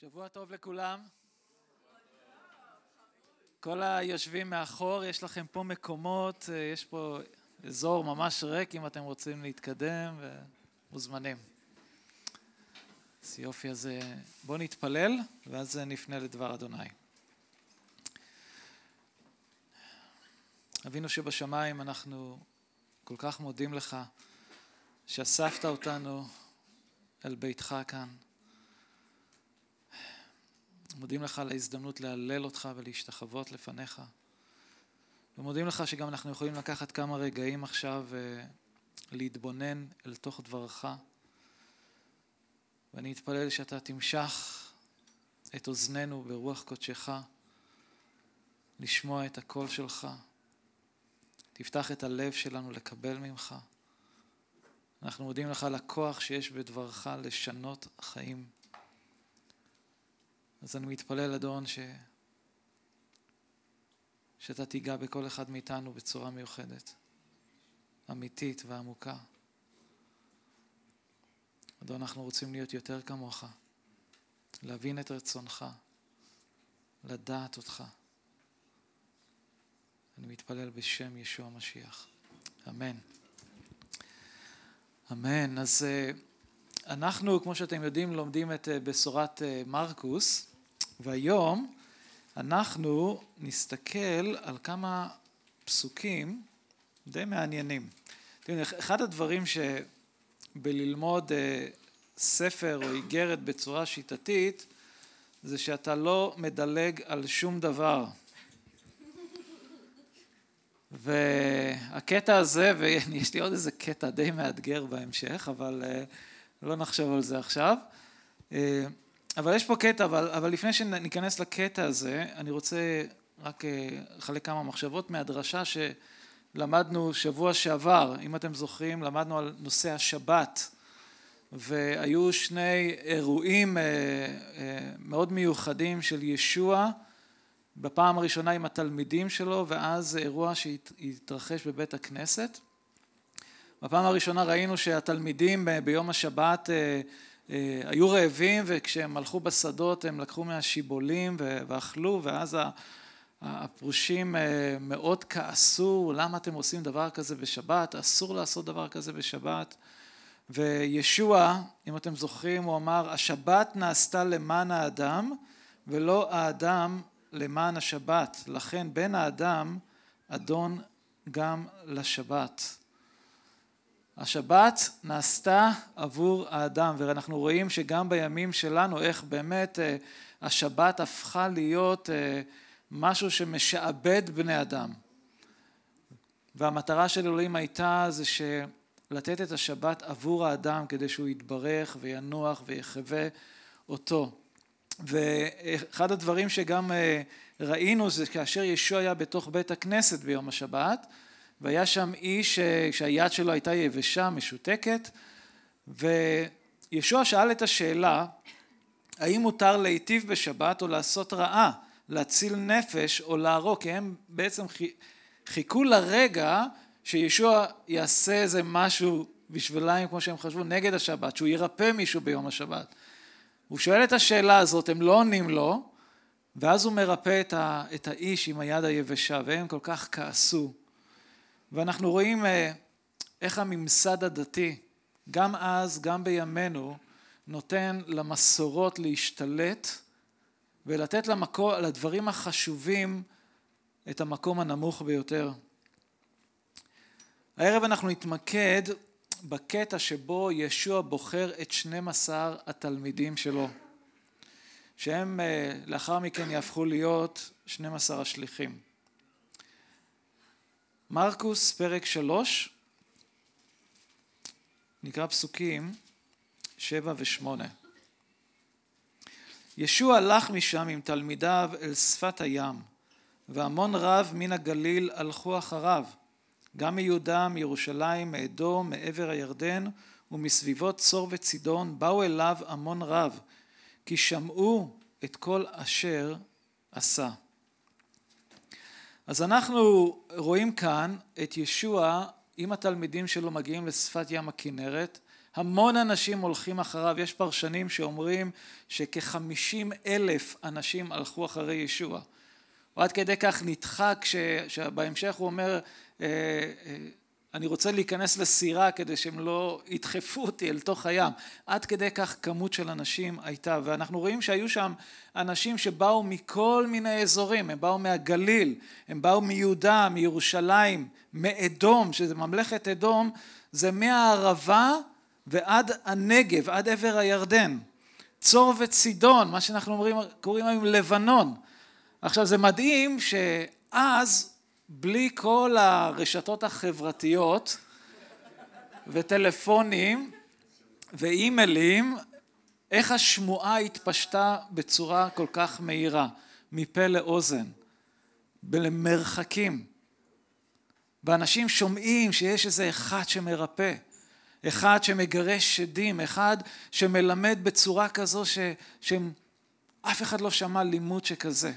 שבוע טוב לכולם. כל היושבים מאחור, יש לכם פה מקומות, יש פה אזור ממש ריק אם אתם רוצים להתקדם ומוזמנים. אז יופי, אז בואו נתפלל ואז נפנה לדבר אדוני. אבינו שבשמיים, אנחנו כל כך מודים לך שאספת אותנו אל ביתך כאן. מודים לך על ההזדמנות להלל אותך ולהשתחוות לפניך. ומודים לך שגם אנחנו יכולים לקחת כמה רגעים עכשיו ולהתבונן אל תוך דברך. ואני אתפלל שאתה תמשך את אוזנינו ברוח קודשך, לשמוע את הקול שלך. תפתח את הלב שלנו לקבל ממך. אנחנו מודים לך על הכוח שיש בדברך לשנות חיים. אז אני מתפלל, אדון, ש... שאתה תיגע בכל אחד מאיתנו בצורה מיוחדת, אמיתית ועמוקה. אדון, אנחנו רוצים להיות יותר כמוך, להבין את רצונך, לדעת אותך. אני מתפלל בשם ישוע המשיח. אמן. אמן. אז אה, אנחנו, כמו שאתם יודעים, לומדים את אה, בשורת אה, מרקוס. והיום אנחנו נסתכל על כמה פסוקים די מעניינים. אחד הדברים שבללמוד אה, ספר או איגרת בצורה שיטתית זה שאתה לא מדלג על שום דבר. והקטע הזה, ויש לי עוד איזה קטע די מאתגר בהמשך, אבל אה, לא נחשוב על זה עכשיו. אבל יש פה קטע, אבל, אבל לפני שניכנס לקטע הזה, אני רוצה רק אה, לחלק כמה מחשבות מהדרשה שלמדנו שבוע שעבר, אם אתם זוכרים, למדנו על נושא השבת, והיו שני אירועים אה, אה, מאוד מיוחדים של ישוע, בפעם הראשונה עם התלמידים שלו, ואז אירוע שהתרחש בבית הכנסת. בפעם הראשונה ראינו שהתלמידים ביום השבת היו רעבים וכשהם הלכו בשדות הם לקחו מהשיבולים ואכלו ואז הפרושים אה, מאוד כעסו למה אתם עושים דבר כזה בשבת? אסור לעשות דבר כזה בשבת. וישוע אם אתם זוכרים הוא אמר השבת נעשתה למען האדם ולא האדם למען השבת. לכן בן האדם אדון גם לשבת השבת נעשתה עבור האדם ואנחנו רואים שגם בימים שלנו איך באמת אה, השבת הפכה להיות אה, משהו שמשעבד בני אדם. והמטרה של אלוהים הייתה זה לתת את השבת עבור האדם כדי שהוא יתברך וינוח ויחווה אותו. ואחד הדברים שגם אה, ראינו זה כאשר ישוע היה בתוך בית הכנסת ביום השבת והיה שם איש אה, שהיד שלו הייתה יבשה, משותקת, וישוע שאל את השאלה, האם מותר להיטיב בשבת או לעשות רעה, להציל נפש או להרוג, כי הם בעצם חיכו לרגע שישוע יעשה איזה משהו בשבילם, כמו שהם חשבו, נגד השבת, שהוא ירפא מישהו ביום השבת. הוא שואל את השאלה הזאת, הם לא עונים לו, ואז הוא מרפא את האיש עם היד היבשה, והם כל כך כעסו. ואנחנו רואים אה, איך הממסד הדתי, גם אז, גם בימינו, נותן למסורות להשתלט ולתת למקור, לדברים החשובים את המקום הנמוך ביותר. הערב אנחנו נתמקד בקטע שבו ישוע בוחר את 12 התלמידים שלו, שהם אה, לאחר מכן יהפכו להיות 12 השליחים. מרקוס פרק שלוש, נקרא פסוקים שבע ושמונה. ישוע הלך משם עם תלמידיו אל שפת הים, והמון רב מן הגליל הלכו אחריו, גם מיהודה, מירושלים, מאדום, מעבר הירדן ומסביבות צור וצידון, באו אליו המון רב, כי שמעו את כל אשר עשה. אז אנחנו רואים כאן את ישוע עם התלמידים שלו מגיעים לשפת ים הכנרת, המון אנשים הולכים אחריו, יש פרשנים שאומרים שכחמישים אלף אנשים הלכו אחרי ישוע. הוא עד כדי כך נדחק שבהמשך הוא אומר אה, אה, אני רוצה להיכנס לסירה כדי שהם לא ידחפו אותי אל תוך הים. עד כדי כך כמות של אנשים הייתה, ואנחנו רואים שהיו שם אנשים שבאו מכל מיני אזורים, הם באו מהגליל, הם באו מיהודה, מירושלים, מאדום, שזה ממלכת אדום, זה מהערבה ועד הנגב, עד עבר הירדן. צור וצידון, מה שאנחנו אומרים, קוראים היום לבנון. עכשיו זה מדהים שאז בלי כל הרשתות החברתיות וטלפונים ואימיילים, איך השמועה התפשטה בצורה כל כך מהירה, מפה לאוזן, במרחקים. ואנשים שומעים שיש איזה אחד שמרפא, אחד שמגרש שדים, אחד שמלמד בצורה כזו. שאף אחד לא שמע לימוד שכזה.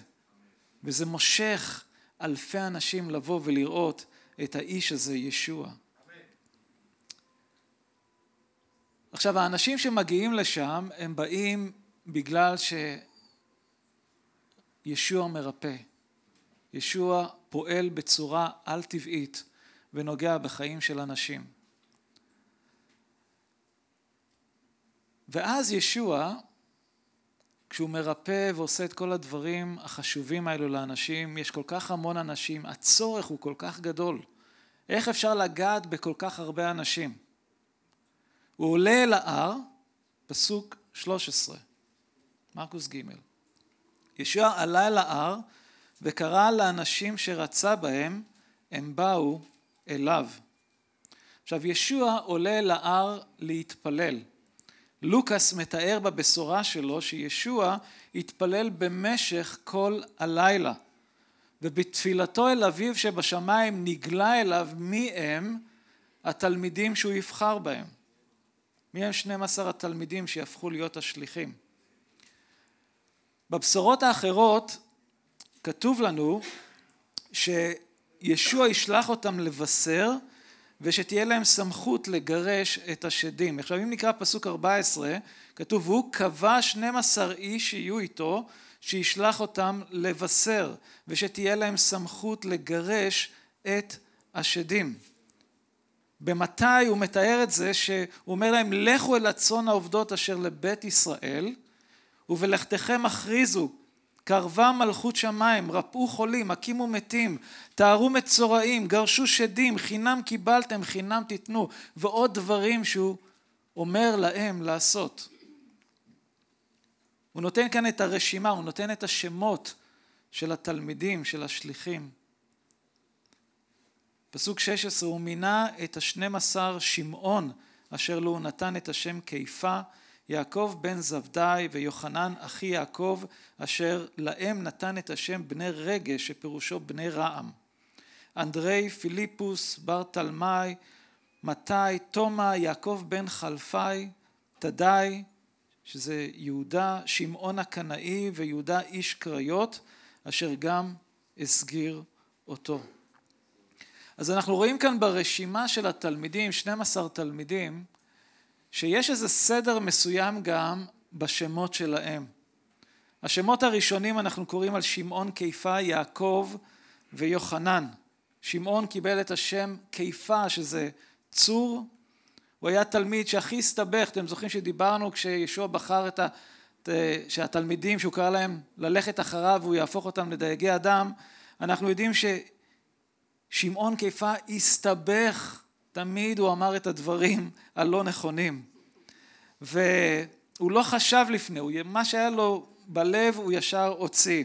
וזה מושך אלפי אנשים לבוא ולראות את האיש הזה, ישוע. עכשיו, האנשים שמגיעים לשם, הם באים בגלל שישוע מרפא. ישוע פועל בצורה על-טבעית ונוגע בחיים של אנשים. ואז ישוע כשהוא מרפא ועושה את כל הדברים החשובים האלו לאנשים, יש כל כך המון אנשים, הצורך הוא כל כך גדול. איך אפשר לגעת בכל כך הרבה אנשים? הוא עולה אל ההר, פסוק 13, מרקוס ג' ישוע עלה אל ההר וקרא לאנשים שרצה בהם, הם באו אליו. עכשיו ישוע עולה אל ההר להתפלל. לוקאס מתאר בבשורה שלו שישוע התפלל במשך כל הלילה ובתפילתו אל אביו שבשמיים נגלה אליו מי הם התלמידים שהוא יבחר בהם. מי הם 12 התלמידים שיהפכו להיות השליחים. בבשורות האחרות כתוב לנו שישוע ישלח אותם לבשר ושתהיה להם סמכות לגרש את השדים. עכשיו אם נקרא פסוק 14, כתוב והוא קבע 12 איש שיהיו איתו, שישלח אותם לבשר, ושתהיה להם סמכות לגרש את השדים. במתי הוא מתאר את זה שהוא אומר להם לכו אל הצאן העובדות אשר לבית ישראל ובלכתכם הכריזו קרבה מלכות שמיים, רפאו חולים, הקימו מתים, טהרו מצורעים, גרשו שדים, חינם קיבלתם, חינם תיתנו, ועוד דברים שהוא אומר להם לעשות. הוא נותן כאן את הרשימה, הוא נותן את השמות של התלמידים, של השליחים. פסוק 16, הוא מינה את השנים עשר שמעון, אשר לו הוא נתן את השם קיפה, יעקב בן זבדי ויוחנן אחי יעקב אשר להם נתן את השם בני רגש שפירושו בני רעם. אנדרי פיליפוס בר תלמי מתי תומא יעקב בן חלפי תדי שזה יהודה שמעון הקנאי ויהודה איש קריות אשר גם הסגיר אותו. אז אנחנו רואים כאן ברשימה של התלמידים 12 תלמידים שיש איזה סדר מסוים גם בשמות שלהם. השמות הראשונים אנחנו קוראים על שמעון קיפה, יעקב ויוחנן. שמעון קיבל את השם קיפה שזה צור, הוא היה תלמיד שהכי הסתבך, אתם זוכרים שדיברנו כשישוע בחר את ה... שהתלמידים שהוא קרא להם ללכת אחריו והוא יהפוך אותם לדייגי אדם, אנחנו יודעים ששמעון קיפה הסתבך תמיד הוא אמר את הדברים הלא נכונים. והוא לא חשב לפני, הוא, מה שהיה לו בלב הוא ישר הוציא.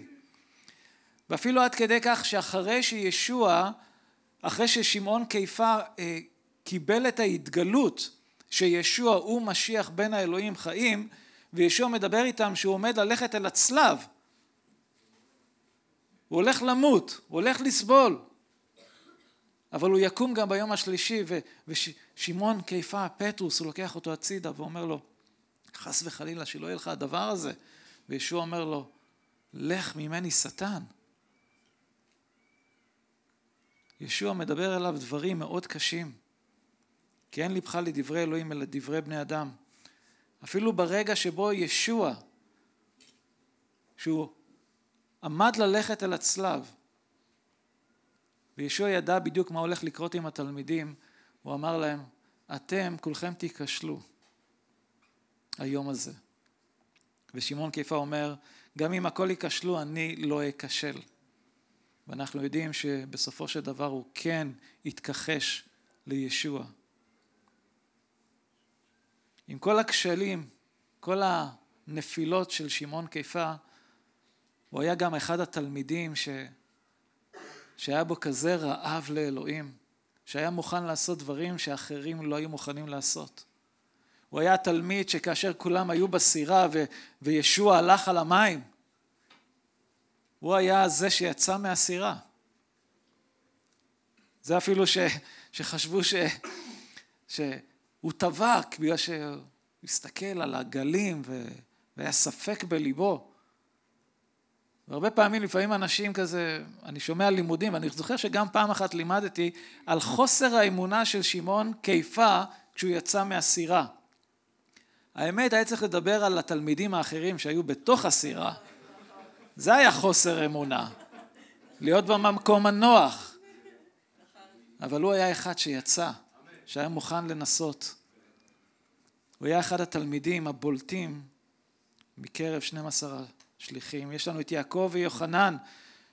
ואפילו עד כדי כך שאחרי שישוע, אחרי ששמעון קיפה אה, קיבל את ההתגלות שישוע הוא משיח בין האלוהים חיים, וישוע מדבר איתם שהוא עומד ללכת אל הצלב. הוא הולך למות, הוא הולך לסבול. אבל הוא יקום גם ביום השלישי, ושמעון קיפה, פטרוס, הוא לוקח אותו הצידה ואומר לו, חס וחלילה שלא יהיה לך הדבר הזה. וישוע אומר לו, לך ממני שטן. ישוע מדבר אליו דברים מאוד קשים. כי אין לבך לדברי אלוהים אלא דברי בני אדם. אפילו ברגע שבו ישוע, שהוא עמד ללכת אל הצלב, וישוע ידע בדיוק מה הולך לקרות עם התלמידים, הוא אמר להם, אתם כולכם תיכשלו היום הזה. ושמעון קיפה אומר, גם אם הכל ייכשלו, אני לא אכשל. ואנחנו יודעים שבסופו של דבר הוא כן התכחש לישוע. עם כל הכשלים, כל הנפילות של שמעון קיפה, הוא היה גם אחד התלמידים ש... שהיה בו כזה רעב לאלוהים, שהיה מוכן לעשות דברים שאחרים לא היו מוכנים לעשות. הוא היה תלמיד שכאשר כולם היו בסירה ו... וישוע הלך על המים, הוא היה זה שיצא מהסירה. זה אפילו ש... שחשבו ש... שהוא טבק בגלל שהוא הסתכל על הגלים ו... והיה ספק בליבו. והרבה פעמים, לפעמים אנשים כזה, אני שומע לימודים, ואני זוכר שגם פעם אחת לימדתי על חוסר האמונה של שמעון קיפה כשהוא יצא מהסירה. האמת, היה צריך לדבר על התלמידים האחרים שהיו בתוך הסירה. זה היה חוסר אמונה. להיות במקום הנוח. אבל הוא היה אחד שיצא, שהיה מוכן לנסות. הוא היה אחד התלמידים הבולטים מקרב 12 שליחים. יש לנו את יעקב ויוחנן,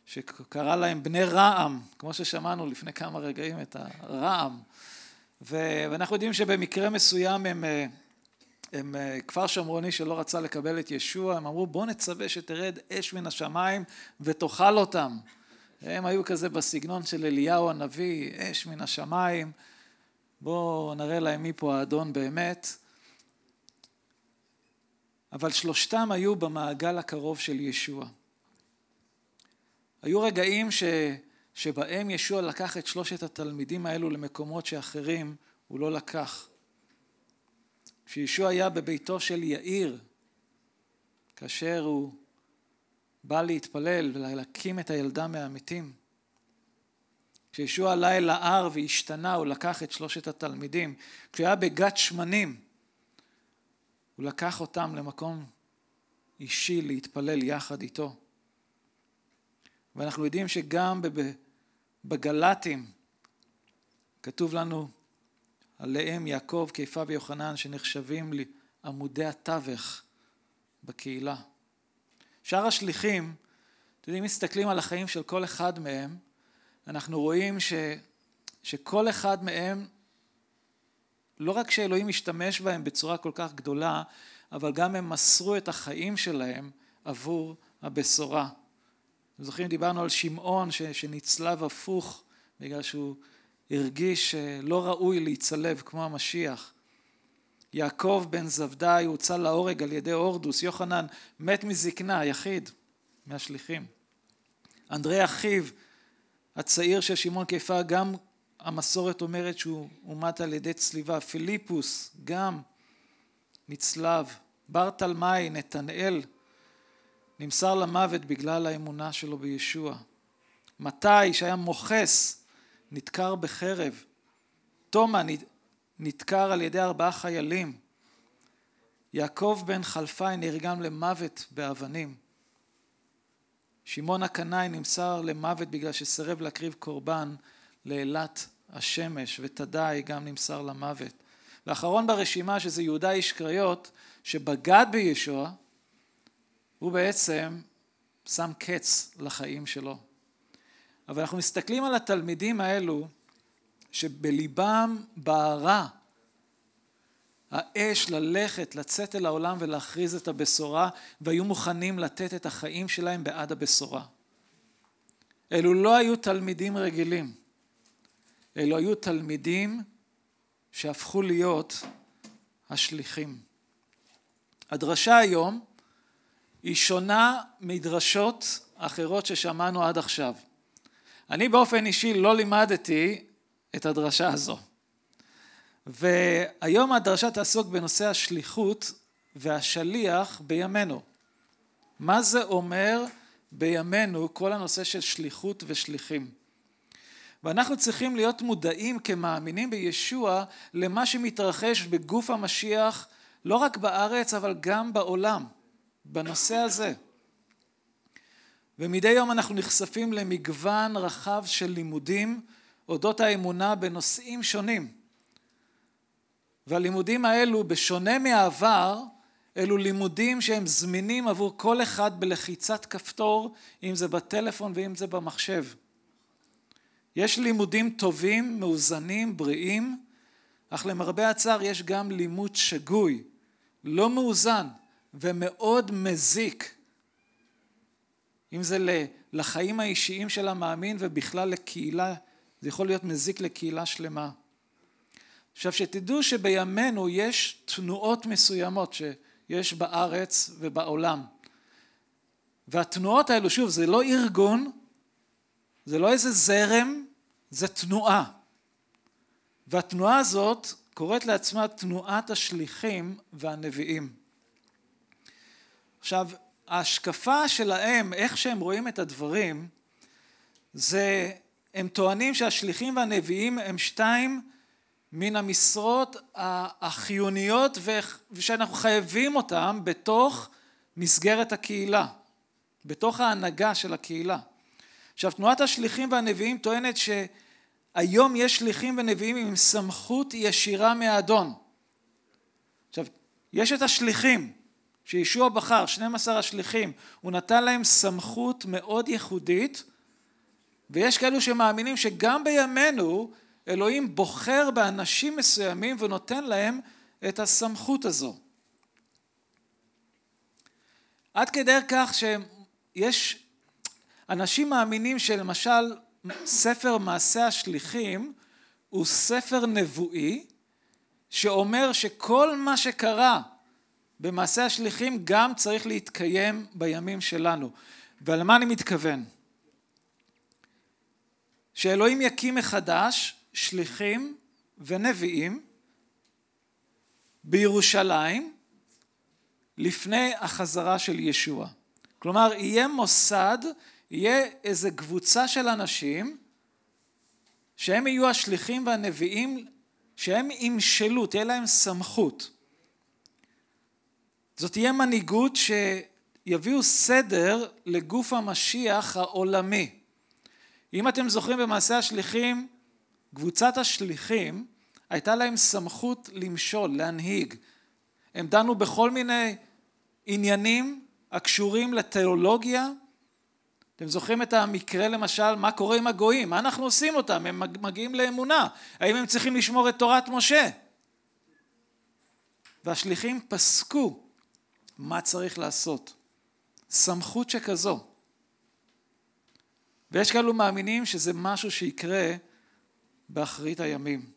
שקרא להם בני רעם, כמו ששמענו לפני כמה רגעים את הרעם. ואנחנו יודעים שבמקרה מסוים הם, הם כפר שומרוני שלא רצה לקבל את ישוע, הם אמרו בוא נצווה שתרד אש מן השמיים ותאכל אותם. הם היו כזה בסגנון של אליהו הנביא, אש מן השמיים, בואו נראה להם מי פה האדון באמת. אבל שלושתם היו במעגל הקרוב של ישוע. היו רגעים ש, שבהם ישוע לקח את שלושת התלמידים האלו למקומות שאחרים הוא לא לקח. כשישוע היה בביתו של יאיר, כאשר הוא בא להתפלל ולהקים את הילדה מהמתים. כשישוע עלה אל ההר והשתנה, הוא לקח את שלושת התלמידים. כשהוא היה בגת שמנים, הוא לקח אותם למקום אישי להתפלל יחד איתו. ואנחנו יודעים שגם בגל"טים כתוב לנו עליהם יעקב, קיפה ויוחנן שנחשבים לעמודי התווך בקהילה. שאר השליחים, אתם יודעים, מסתכלים על החיים של כל אחד מהם, אנחנו רואים ש, שכל אחד מהם לא רק שאלוהים משתמש בהם בצורה כל כך גדולה, אבל גם הם מסרו את החיים שלהם עבור הבשורה. אתם זוכרים, דיברנו על שמעון שנצלב הפוך בגלל שהוא הרגיש לא ראוי להצלב כמו המשיח. יעקב בן זבדאי הוצא להורג על ידי הורדוס, יוחנן מת מזקנה, יחיד מהשליחים. אנדרי אחיו הצעיר של שמעון קיפה גם המסורת אומרת שהוא אומת על ידי צליבה. פיליפוס גם נצלב. בר תלמי, נתנאל, נמסר למוות בגלל האמונה שלו בישוע. מתי, שהיה מוכס, נדקר בחרב. תומא נדקר על ידי ארבעה חיילים. יעקב בן חלפי נרגם למוות באבנים. שמעון הקנאי נמסר למוות בגלל שסירב להקריב קורבן לאילת השמש, ותדאי גם נמסר למוות. ואחרון ברשימה שזה יהודה איש קריות, שבגד בישוע, הוא בעצם שם קץ לחיים שלו. אבל אנחנו מסתכלים על התלמידים האלו, שבליבם בערה האש ללכת, לצאת אל העולם ולהכריז את הבשורה, והיו מוכנים לתת את החיים שלהם בעד הבשורה. אלו לא היו תלמידים רגילים. אלו היו תלמידים שהפכו להיות השליחים. הדרשה היום היא שונה מדרשות אחרות ששמענו עד עכשיו. אני באופן אישי לא לימדתי את הדרשה הזו. והיום הדרשה תעסוק בנושא השליחות והשליח בימינו. מה זה אומר בימינו כל הנושא של שליחות ושליחים? ואנחנו צריכים להיות מודעים כמאמינים בישוע למה שמתרחש בגוף המשיח לא רק בארץ אבל גם בעולם בנושא הזה. ומדי יום אנחנו נחשפים למגוון רחב של לימודים אודות האמונה בנושאים שונים. והלימודים האלו, בשונה מהעבר, אלו לימודים שהם זמינים עבור כל אחד בלחיצת כפתור, אם זה בטלפון ואם זה במחשב. יש לימודים טובים, מאוזנים, בריאים, אך למרבה הצער יש גם לימוד שגוי, לא מאוזן ומאוד מזיק, אם זה לחיים האישיים של המאמין ובכלל לקהילה, זה יכול להיות מזיק לקהילה שלמה. עכשיו שתדעו שבימינו יש תנועות מסוימות שיש בארץ ובעולם. והתנועות האלו, שוב, זה לא ארגון, זה לא איזה זרם, זה תנועה. והתנועה הזאת קוראת לעצמה תנועת השליחים והנביאים. עכשיו, ההשקפה שלהם, איך שהם רואים את הדברים, זה, הם טוענים שהשליחים והנביאים הם שתיים מן המשרות החיוניות ושאנחנו חייבים אותם בתוך מסגרת הקהילה, בתוך ההנהגה של הקהילה. עכשיו תנועת השליחים והנביאים טוענת שהיום יש שליחים ונביאים עם סמכות ישירה מהאדון. עכשיו יש את השליחים שישוע בחר, 12 השליחים, הוא נתן להם סמכות מאוד ייחודית ויש כאלו שמאמינים שגם בימינו אלוהים בוחר באנשים מסוימים ונותן להם את הסמכות הזו. עד כדי כך שיש אנשים מאמינים שלמשל ספר מעשה השליחים הוא ספר נבואי שאומר שכל מה שקרה במעשה השליחים גם צריך להתקיים בימים שלנו. ועל מה אני מתכוון? שאלוהים יקים מחדש שליחים ונביאים בירושלים לפני החזרה של ישוע. כלומר, יהיה מוסד, יהיה איזה קבוצה של אנשים שהם יהיו השליחים והנביאים, שהם ימשלו, תהיה להם סמכות. זאת תהיה מנהיגות שיביאו סדר לגוף המשיח העולמי. אם אתם זוכרים במעשה השליחים, קבוצת השליחים הייתה להם סמכות למשול, להנהיג. הם דנו בכל מיני עניינים הקשורים לתיאולוגיה. אתם זוכרים את המקרה למשל, מה קורה עם הגויים? מה אנחנו עושים אותם? הם מגיעים לאמונה. האם הם צריכים לשמור את תורת משה? והשליחים פסקו מה צריך לעשות. סמכות שכזו. ויש כאלו מאמינים שזה משהו שיקרה באחרית הימים.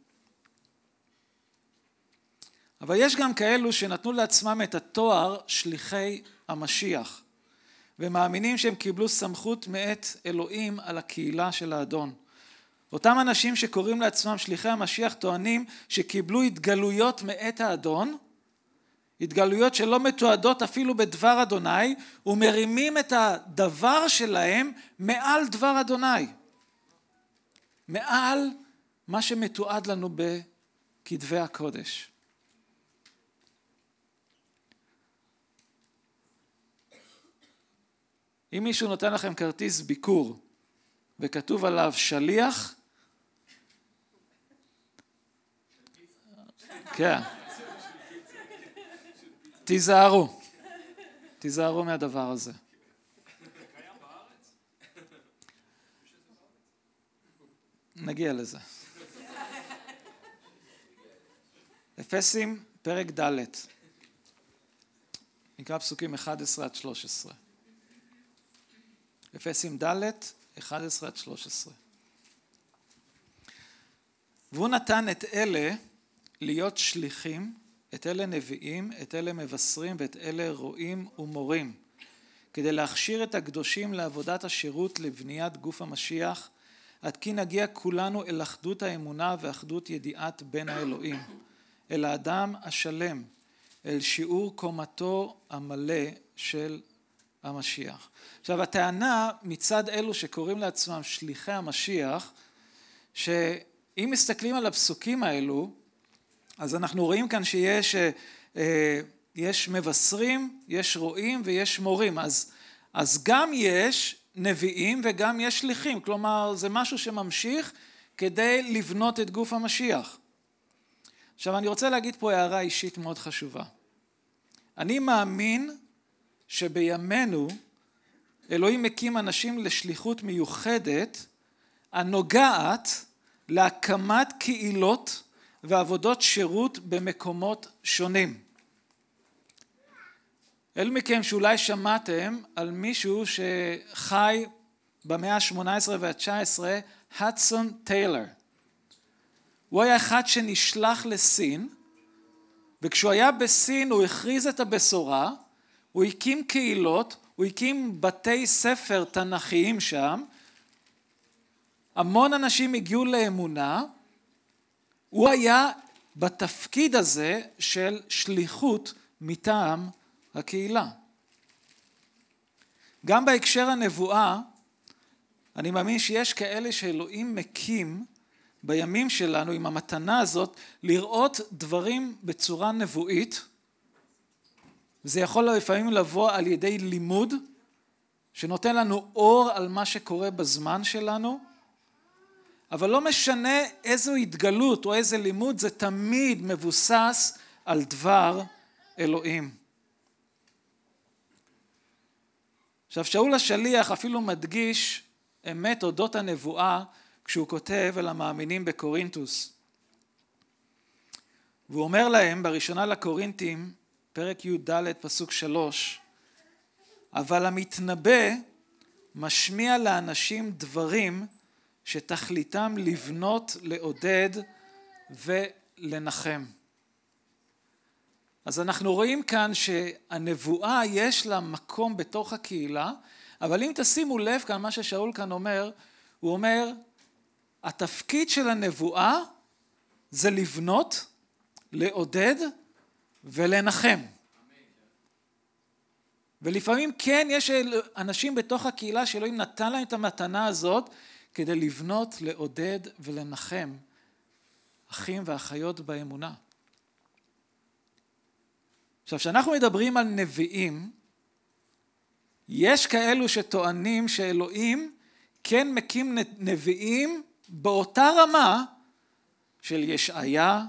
אבל יש גם כאלו שנתנו לעצמם את התואר שליחי המשיח ומאמינים שהם קיבלו סמכות מאת אלוהים על הקהילה של האדון. אותם אנשים שקוראים לעצמם שליחי המשיח טוענים שקיבלו התגלויות מאת האדון התגלויות שלא מתועדות אפילו בדבר אדוני ומרימים את הדבר שלהם מעל דבר אדוני מעל מה שמתועד לנו בכתבי הקודש. אם מישהו נותן לכם כרטיס ביקור וכתוב עליו שליח, כן, תיזהרו, תיזהרו מהדבר הזה. נגיע לזה. אפסים, פרק ד', נקרא פסוקים 11 עד 13. אפסים ד', 11 עד 13. והוא נתן את אלה להיות שליחים, את אלה נביאים, את אלה מבשרים ואת אלה רועים ומורים, כדי להכשיר את הקדושים לעבודת השירות לבניית גוף המשיח, עד כי נגיע כולנו אל אחדות האמונה ואחדות ידיעת בין האלוהים. אל האדם השלם, אל שיעור קומתו המלא של המשיח. עכשיו הטענה מצד אלו שקוראים לעצמם שליחי המשיח שאם מסתכלים על הפסוקים האלו, אז אנחנו רואים כאן שיש אה, יש מבשרים, יש רועים ויש מורים, אז, אז גם יש נביאים וגם יש שליחים, כלומר זה משהו שממשיך כדי לבנות את גוף המשיח. עכשיו אני רוצה להגיד פה הערה אישית מאוד חשובה. אני מאמין שבימינו אלוהים מקים אנשים לשליחות מיוחדת הנוגעת להקמת קהילות ועבודות שירות במקומות שונים. אלו מכם שאולי שמעתם על מישהו שחי במאה ה-18 וה-19, הדסון טיילר. הוא היה אחד שנשלח לסין, וכשהוא היה בסין הוא הכריז את הבשורה, הוא הקים קהילות, הוא הקים בתי ספר תנכיים שם, המון אנשים הגיעו לאמונה, הוא היה בתפקיד הזה של שליחות מטעם הקהילה. גם בהקשר הנבואה, אני מאמין שיש כאלה שאלוהים מקים בימים שלנו עם המתנה הזאת לראות דברים בצורה נבואית. זה יכול לפעמים לבוא על ידי לימוד שנותן לנו אור על מה שקורה בזמן שלנו, אבל לא משנה איזו התגלות או איזה לימוד, זה תמיד מבוסס על דבר אלוהים. עכשיו שאול השליח אפילו מדגיש אמת אודות הנבואה כשהוא כותב אל המאמינים בקורינטוס. והוא אומר להם בראשונה לקורינטים, פרק י"ד פסוק שלוש, אבל המתנבא משמיע לאנשים דברים שתכליתם לבנות, לעודד ולנחם. אז אנחנו רואים כאן שהנבואה יש לה מקום בתוך הקהילה, אבל אם תשימו לב כאן מה ששאול כאן אומר, הוא אומר, התפקיד של הנבואה זה לבנות, לעודד ולנחם. ולפעמים כן יש אנשים בתוך הקהילה שאלוהים נתן להם את המתנה הזאת כדי לבנות, לעודד ולנחם אחים ואחיות באמונה. עכשיו, כשאנחנו מדברים על נביאים, יש כאלו שטוענים שאלוהים כן מקים נביאים באותה רמה של ישעיה,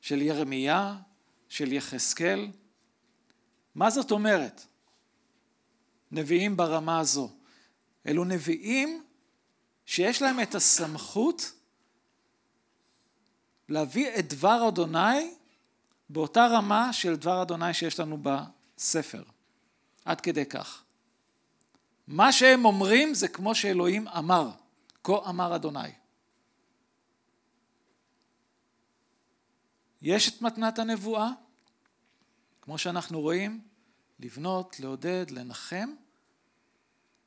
של ירמיה, של יחזקאל. מה זאת אומרת? נביאים ברמה הזו. אלו נביאים שיש להם את הסמכות להביא את דבר אדוני באותה רמה של דבר אדוני שיש לנו בספר. עד כדי כך. מה שהם אומרים זה כמו שאלוהים אמר, כה אמר אדוני. יש את מתנת הנבואה, כמו שאנחנו רואים, לבנות, לעודד, לנחם,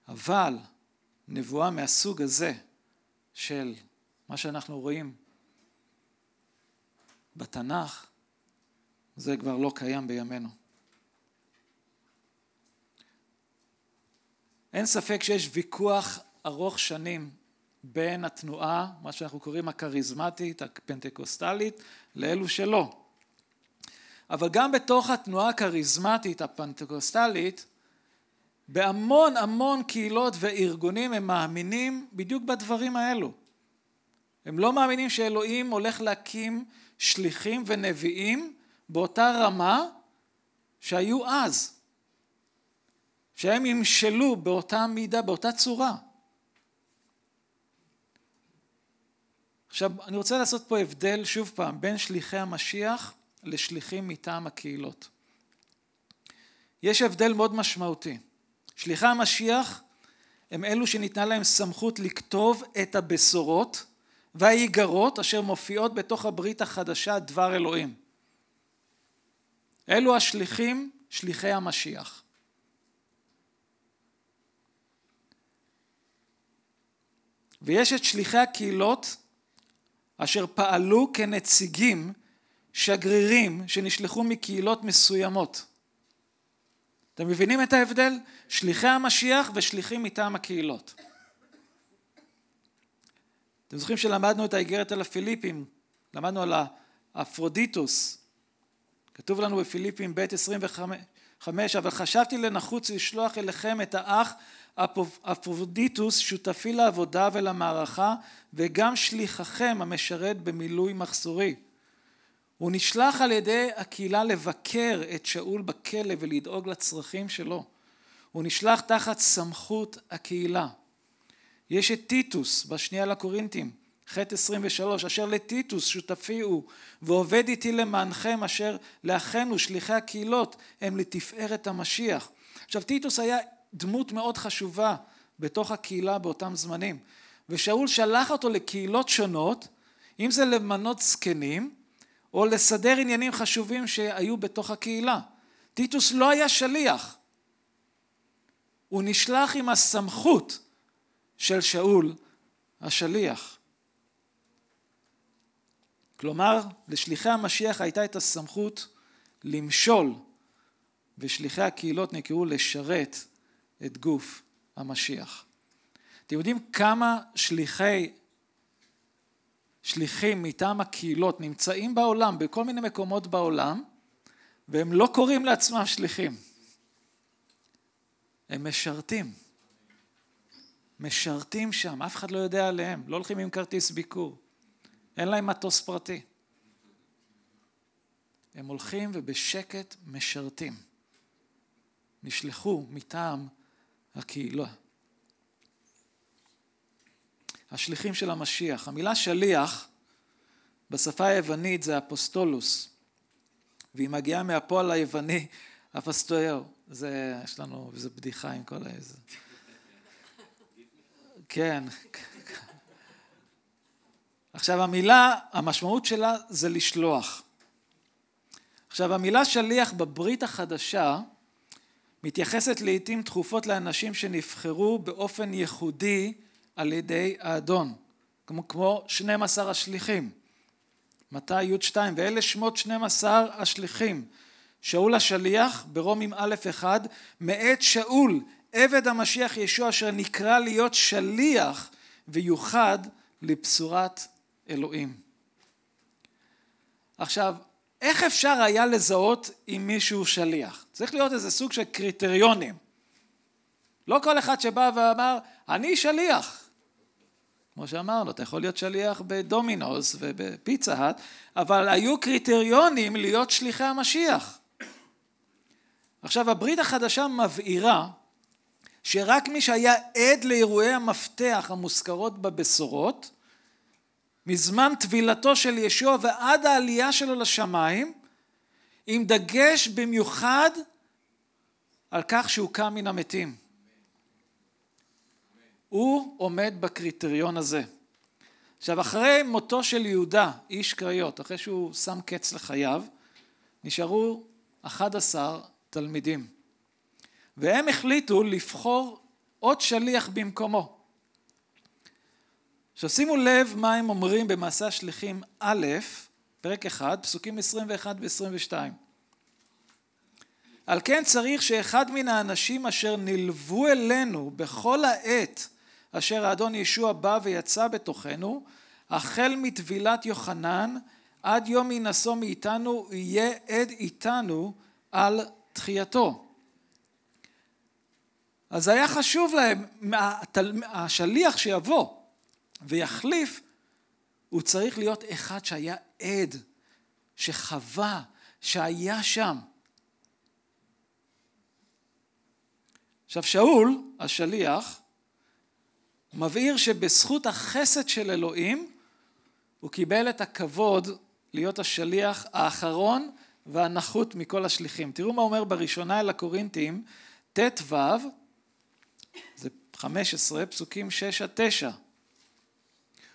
אבל נבואה מהסוג הזה של מה שאנחנו רואים בתנ"ך, זה כבר לא קיים בימינו. אין ספק שיש ויכוח ארוך שנים בין התנועה, מה שאנחנו קוראים הכריזמטית, הפנטקוסטלית, לאלו שלא. אבל גם בתוך התנועה הכריזמטית הפנטקוסטלית, בהמון המון קהילות וארגונים הם מאמינים בדיוק בדברים האלו. הם לא מאמינים שאלוהים הולך להקים שליחים ונביאים באותה רמה שהיו אז, שהם ימשלו באותה מידה, באותה צורה. עכשיו, אני רוצה לעשות פה הבדל, שוב פעם, בין שליחי המשיח לשליחים מטעם הקהילות. יש הבדל מאוד משמעותי. שליחי המשיח הם אלו שניתנה להם סמכות לכתוב את הבשורות והאיגרות אשר מופיעות בתוך הברית החדשה, דבר אלוהים. אלו השליחים, שליחי המשיח. ויש את שליחי הקהילות אשר פעלו כנציגים, שגרירים, שנשלחו מקהילות מסוימות. אתם מבינים את ההבדל? שליחי המשיח ושליחים מטעם הקהילות. אתם זוכרים שלמדנו את האיגרת על הפיליפים, למדנו על האפפרודיטוס, כתוב לנו בפיליפים ב' 25, אבל חשבתי לנחוץ לשלוח אליכם את האח אפפרודיטוס שותפי לעבודה ולמערכה וגם שליחכם המשרת במילוי מחסורי. הוא נשלח על ידי הקהילה לבקר את שאול בכלא ולדאוג לצרכים שלו. הוא נשלח תחת סמכות הקהילה. יש את טיטוס בשנייה לקורינתים, ח' 23, אשר לטיטוס שותפי הוא ועובד איתי למענכם אשר לאחינו שליחי הקהילות הם לתפארת המשיח. עכשיו טיטוס היה דמות מאוד חשובה בתוך הקהילה באותם זמנים ושאול שלח אותו לקהילות שונות אם זה למנות זקנים או לסדר עניינים חשובים שהיו בתוך הקהילה. טיטוס לא היה שליח, הוא נשלח עם הסמכות של שאול השליח. כלומר, לשליחי המשיח הייתה את הסמכות למשול, ושליחי הקהילות נקראו לשרת את גוף המשיח. אתם יודעים כמה שליחי, שליחים מטעם הקהילות נמצאים בעולם, בכל מיני מקומות בעולם, והם לא קוראים לעצמם שליחים. הם משרתים. משרתים שם, אף אחד לא יודע עליהם, לא הולכים עם כרטיס ביקור. אין להם מטוס פרטי. הם הולכים ובשקט משרתים. נשלחו מטעם הקהילה. השליחים של המשיח. המילה שליח בשפה היוונית זה אפוסטולוס, והיא מגיעה מהפועל היווני אפסטויאו. זה, יש לנו, איזה בדיחה עם כל האיזה. כן. עכשיו המילה, המשמעות שלה זה לשלוח. עכשיו המילה שליח בברית החדשה מתייחסת לעיתים תכופות לאנשים שנבחרו באופן ייחודי על ידי האדון, כמו, כמו 12 השליחים. מתי י2 ואלה שמות 12 השליחים. שאול השליח ברומים א' אחד מאת שאול עבד המשיח ישוע אשר נקרא להיות שליח ויוחד לבשורת אלוהים. עכשיו, איך אפשר היה לזהות אם מישהו שליח? צריך להיות איזה סוג של קריטריונים. לא כל אחד שבא ואמר, אני שליח. כמו שאמרנו, אתה יכול להיות שליח בדומינוס ובפיצה האט, אבל היו קריטריונים להיות שליחי המשיח. עכשיו, הברית החדשה מבהירה שרק מי שהיה עד לאירועי המפתח המוזכרות בבשורות, מזמן טבילתו של ישוע ועד העלייה שלו לשמיים, עם דגש במיוחד על כך שהוא קם מן המתים. הוא עומד בקריטריון הזה. עכשיו אחרי מותו של יהודה, איש קריות, אחרי שהוא שם קץ לחייו, נשארו 11 תלמידים. והם החליטו לבחור עוד שליח במקומו. עכשיו שימו לב מה הם אומרים במעשה השליחים א', פרק 1, פסוקים 21 ו-22. על כן צריך שאחד מן האנשים אשר נלוו אלינו בכל העת אשר האדון ישוע בא ויצא בתוכנו, החל מטבילת יוחנן עד יום הינשוא מאיתנו, יהיה עד איתנו על תחייתו. אז היה חשוב להם, השליח שיבוא ויחליף, הוא צריך להיות אחד שהיה עד, שחווה, שהיה שם. עכשיו שאול, השליח, מבהיר שבזכות החסד של אלוהים, הוא קיבל את הכבוד להיות השליח האחרון והנחות מכל השליחים. תראו מה אומר בראשונה אל הקורינתים, ט"ו, זה 15, פסוקים 6 עד 9.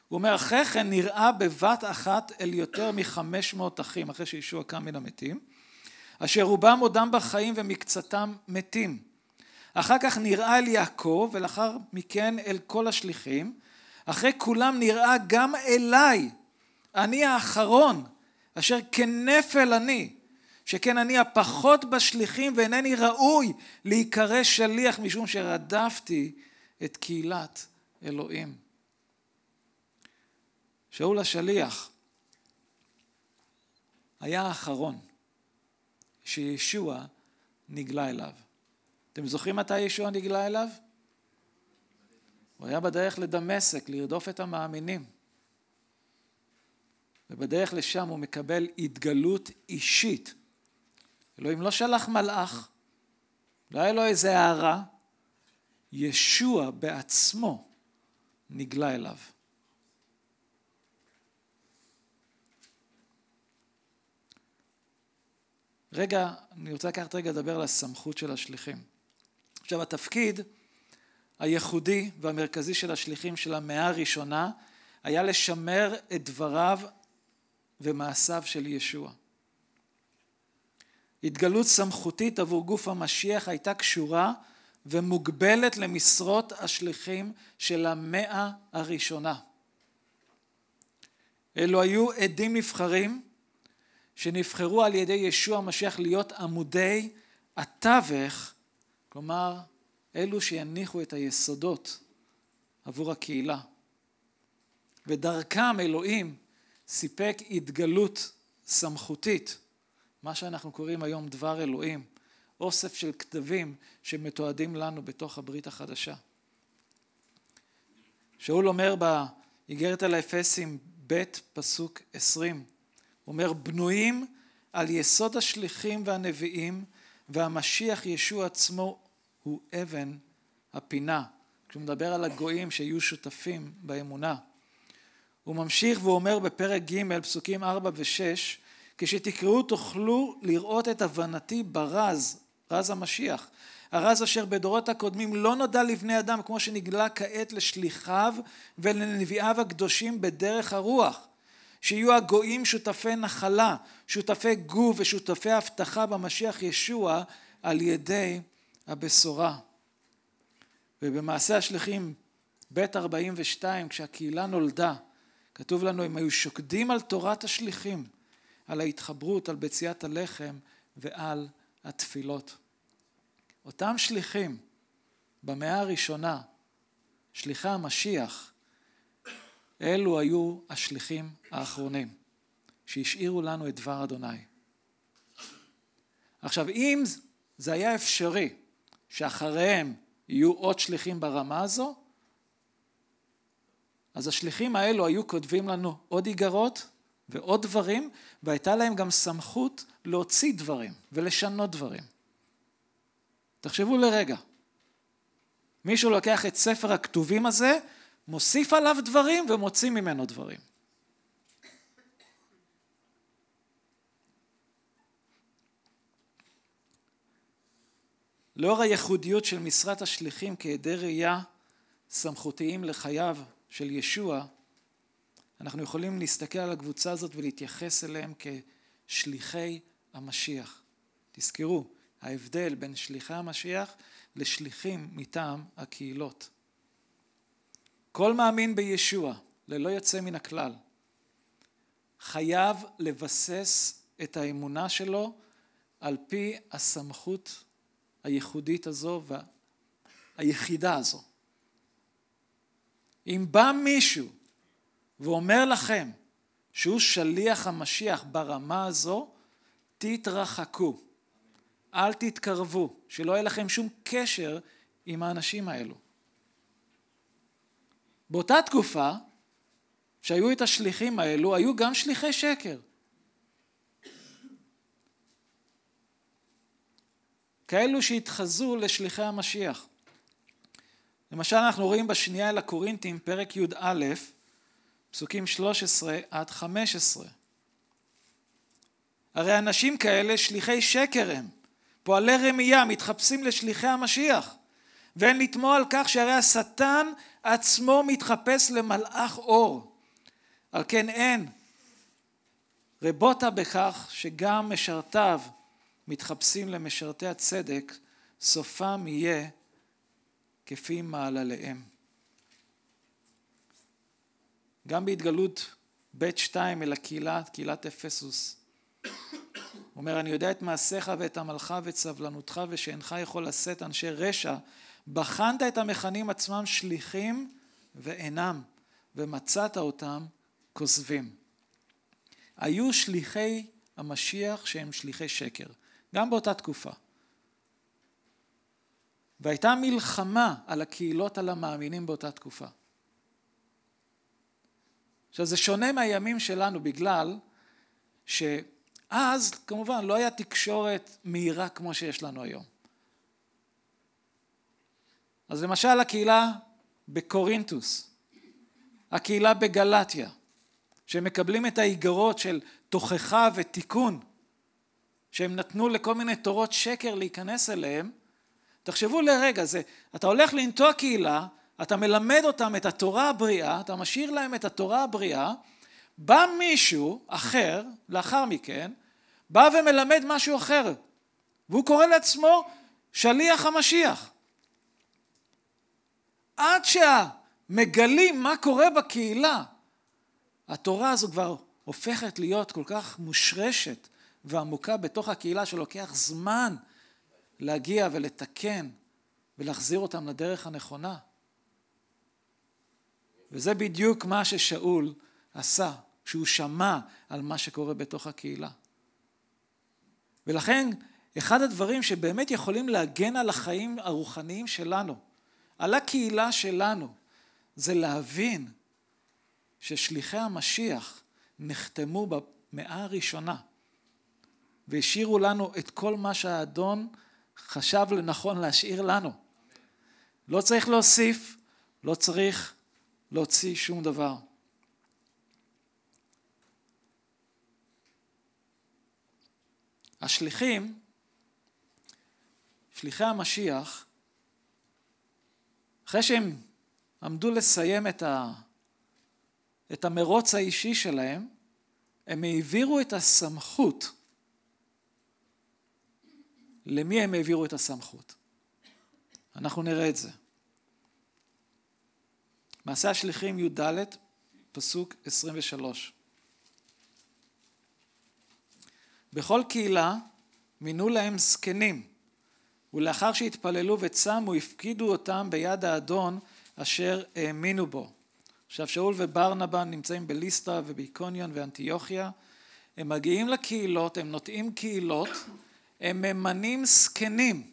הוא אומר, אחרי כן נראה בבת אחת אל יותר מחמש מאות אחים, אחרי שישוע קם מן המתים, אשר רובם עודם בחיים ומקצתם מתים. אחר כך נראה אל יעקב, ולאחר מכן אל כל השליחים. אחרי כולם נראה גם אליי, אני האחרון, אשר כנפל אני, שכן אני הפחות בשליחים ואינני ראוי להיקרא שליח משום שרדפתי את קהילת אלוהים. שאול השליח היה האחרון שישוע נגלה אליו. אתם זוכרים מתי ישוע נגלה אליו? הוא היה בדרך לדמשק, לרדוף את המאמינים. ובדרך לשם הוא מקבל התגלות אישית. אלוהים לא שלח מלאך, לא היה לו איזה הערה, ישוע בעצמו נגלה אליו. רגע, אני רוצה לקחת רגע לדבר על הסמכות של השליחים. עכשיו התפקיד הייחודי והמרכזי של השליחים של המאה הראשונה היה לשמר את דבריו ומעשיו של ישוע. התגלות סמכותית עבור גוף המשיח הייתה קשורה ומוגבלת למשרות השליחים של המאה הראשונה. אלו היו עדים נבחרים שנבחרו על ידי ישוע המשיח להיות עמודי התווך, כלומר אלו שיניחו את היסודות עבור הקהילה. ודרכם אלוהים סיפק התגלות סמכותית, מה שאנחנו קוראים היום דבר אלוהים, אוסף של כתבים שמתועדים לנו בתוך הברית החדשה. שאול אומר באיגרת על האפסים ב' פסוק עשרים, אומר בנויים על יסוד השליחים והנביאים והמשיח ישוע עצמו הוא אבן הפינה, כשהוא מדבר על הגויים שיהיו שותפים באמונה. הוא ממשיך ואומר בפרק ג' פסוקים 4 ו-6 כשתקראו תוכלו לראות את הבנתי ברז, רז המשיח. הרז אשר בדורות הקודמים לא נודע לבני אדם כמו שנגלה כעת לשליחיו ולנביאיו הקדושים בדרך הרוח. שיהיו הגויים שותפי נחלה, שותפי גוף ושותפי הבטחה במשיח ישוע על ידי הבשורה. ובמעשה השליחים ב' 42 כשהקהילה נולדה כתוב לנו הם היו שוקדים על תורת השליחים, על ההתחברות, על בציית הלחם ועל התפילות. אותם שליחים במאה הראשונה, שליחי המשיח, אלו היו השליחים האחרונים שהשאירו לנו את דבר אדוני. עכשיו אם זה היה אפשרי שאחריהם יהיו עוד שליחים ברמה הזו, אז השליחים האלו היו כותבים לנו עוד איגרות ועוד דברים, והייתה להם גם סמכות להוציא דברים ולשנות דברים. תחשבו לרגע, מישהו לוקח את ספר הכתובים הזה, מוסיף עליו דברים ומוציא ממנו דברים. לאור הייחודיות של משרת השליחים כעדי ראייה סמכותיים לחייו של ישוע, אנחנו יכולים להסתכל על הקבוצה הזאת ולהתייחס אליהם כשליחי המשיח. תזכרו, ההבדל בין שליחי המשיח לשליחים מטעם הקהילות. כל מאמין בישוע, ללא יוצא מן הכלל, חייב לבסס את האמונה שלו על פי הסמכות הייחודית הזו והיחידה הזו. אם בא מישהו ואומר לכם שהוא שליח המשיח ברמה הזו, תתרחקו. אל תתקרבו, שלא יהיה לכם שום קשר עם האנשים האלו. באותה תקופה שהיו את השליחים האלו, היו גם שליחי שקר. כאלו שהתחזו לשליחי המשיח. למשל אנחנו רואים בשנייה אל הקורינטים פרק י"א פסוקים 13 עד 15. הרי אנשים כאלה שליחי שקר הם, פועלי רמייה, מתחפשים לשליחי המשיח. ואין לתמוה על כך שהרי השטן עצמו מתחפש למלאך אור. על כן אין רבותה בכך שגם משרתיו מתחפשים למשרתי הצדק, סופם יהיה כפי מעלליהם. גם בהתגלות ב' שתיים אל הקהילה, קהילת אפסוס. הוא אומר, אני יודע את מעשיך ואת עמלך ואת סבלנותך ושאינך יכול לשאת אנשי רשע. בחנת את המכנים עצמם שליחים ואינם, ומצאת אותם כוזבים. היו שליחי המשיח שהם שליחי שקר, גם באותה תקופה. והייתה מלחמה על הקהילות על המאמינים באותה תקופה. עכשיו זה שונה מהימים שלנו בגלל שאז כמובן לא היה תקשורת מהירה כמו שיש לנו היום. אז למשל הקהילה בקורינטוס, הקהילה בגלטיה, שמקבלים את האיגרות של תוכחה ותיקון, שהם נתנו לכל מיני תורות שקר להיכנס אליהם, תחשבו לרגע, זה, אתה הולך לנטוע קהילה, אתה מלמד אותם את התורה הבריאה, אתה משאיר להם את התורה הבריאה, בא מישהו אחר, לאחר מכן, בא ומלמד משהו אחר, והוא קורא לעצמו שליח המשיח. עד שהמגלים מה קורה בקהילה, התורה הזו כבר הופכת להיות כל כך מושרשת ועמוקה בתוך הקהילה שלוקח זמן להגיע ולתקן ולהחזיר אותם לדרך הנכונה. וזה בדיוק מה ששאול עשה כשהוא שמע על מה שקורה בתוך הקהילה. ולכן אחד הדברים שבאמת יכולים להגן על החיים הרוחניים שלנו, על הקהילה שלנו, זה להבין ששליחי המשיח נחתמו במאה הראשונה והשאירו לנו את כל מה שהאדון חשב לנכון להשאיר לנו. לא צריך להוסיף, לא צריך להוציא שום דבר. השליחים, שליחי המשיח, אחרי שהם עמדו לסיים את, ה, את המרוץ האישי שלהם, הם העבירו את הסמכות. למי הם העבירו את הסמכות? אנחנו נראה את זה. מעשה השליחים י"ד, פסוק 23. בכל קהילה מינו להם זקנים, ולאחר שהתפללו וצמו הפקידו אותם ביד האדון אשר האמינו בו. עכשיו שאול וברנבה נמצאים בליסטרה ובאיקוניון ואנטיוכיה, הם מגיעים לקהילות, הם נוטעים קהילות, הם ממנים זקנים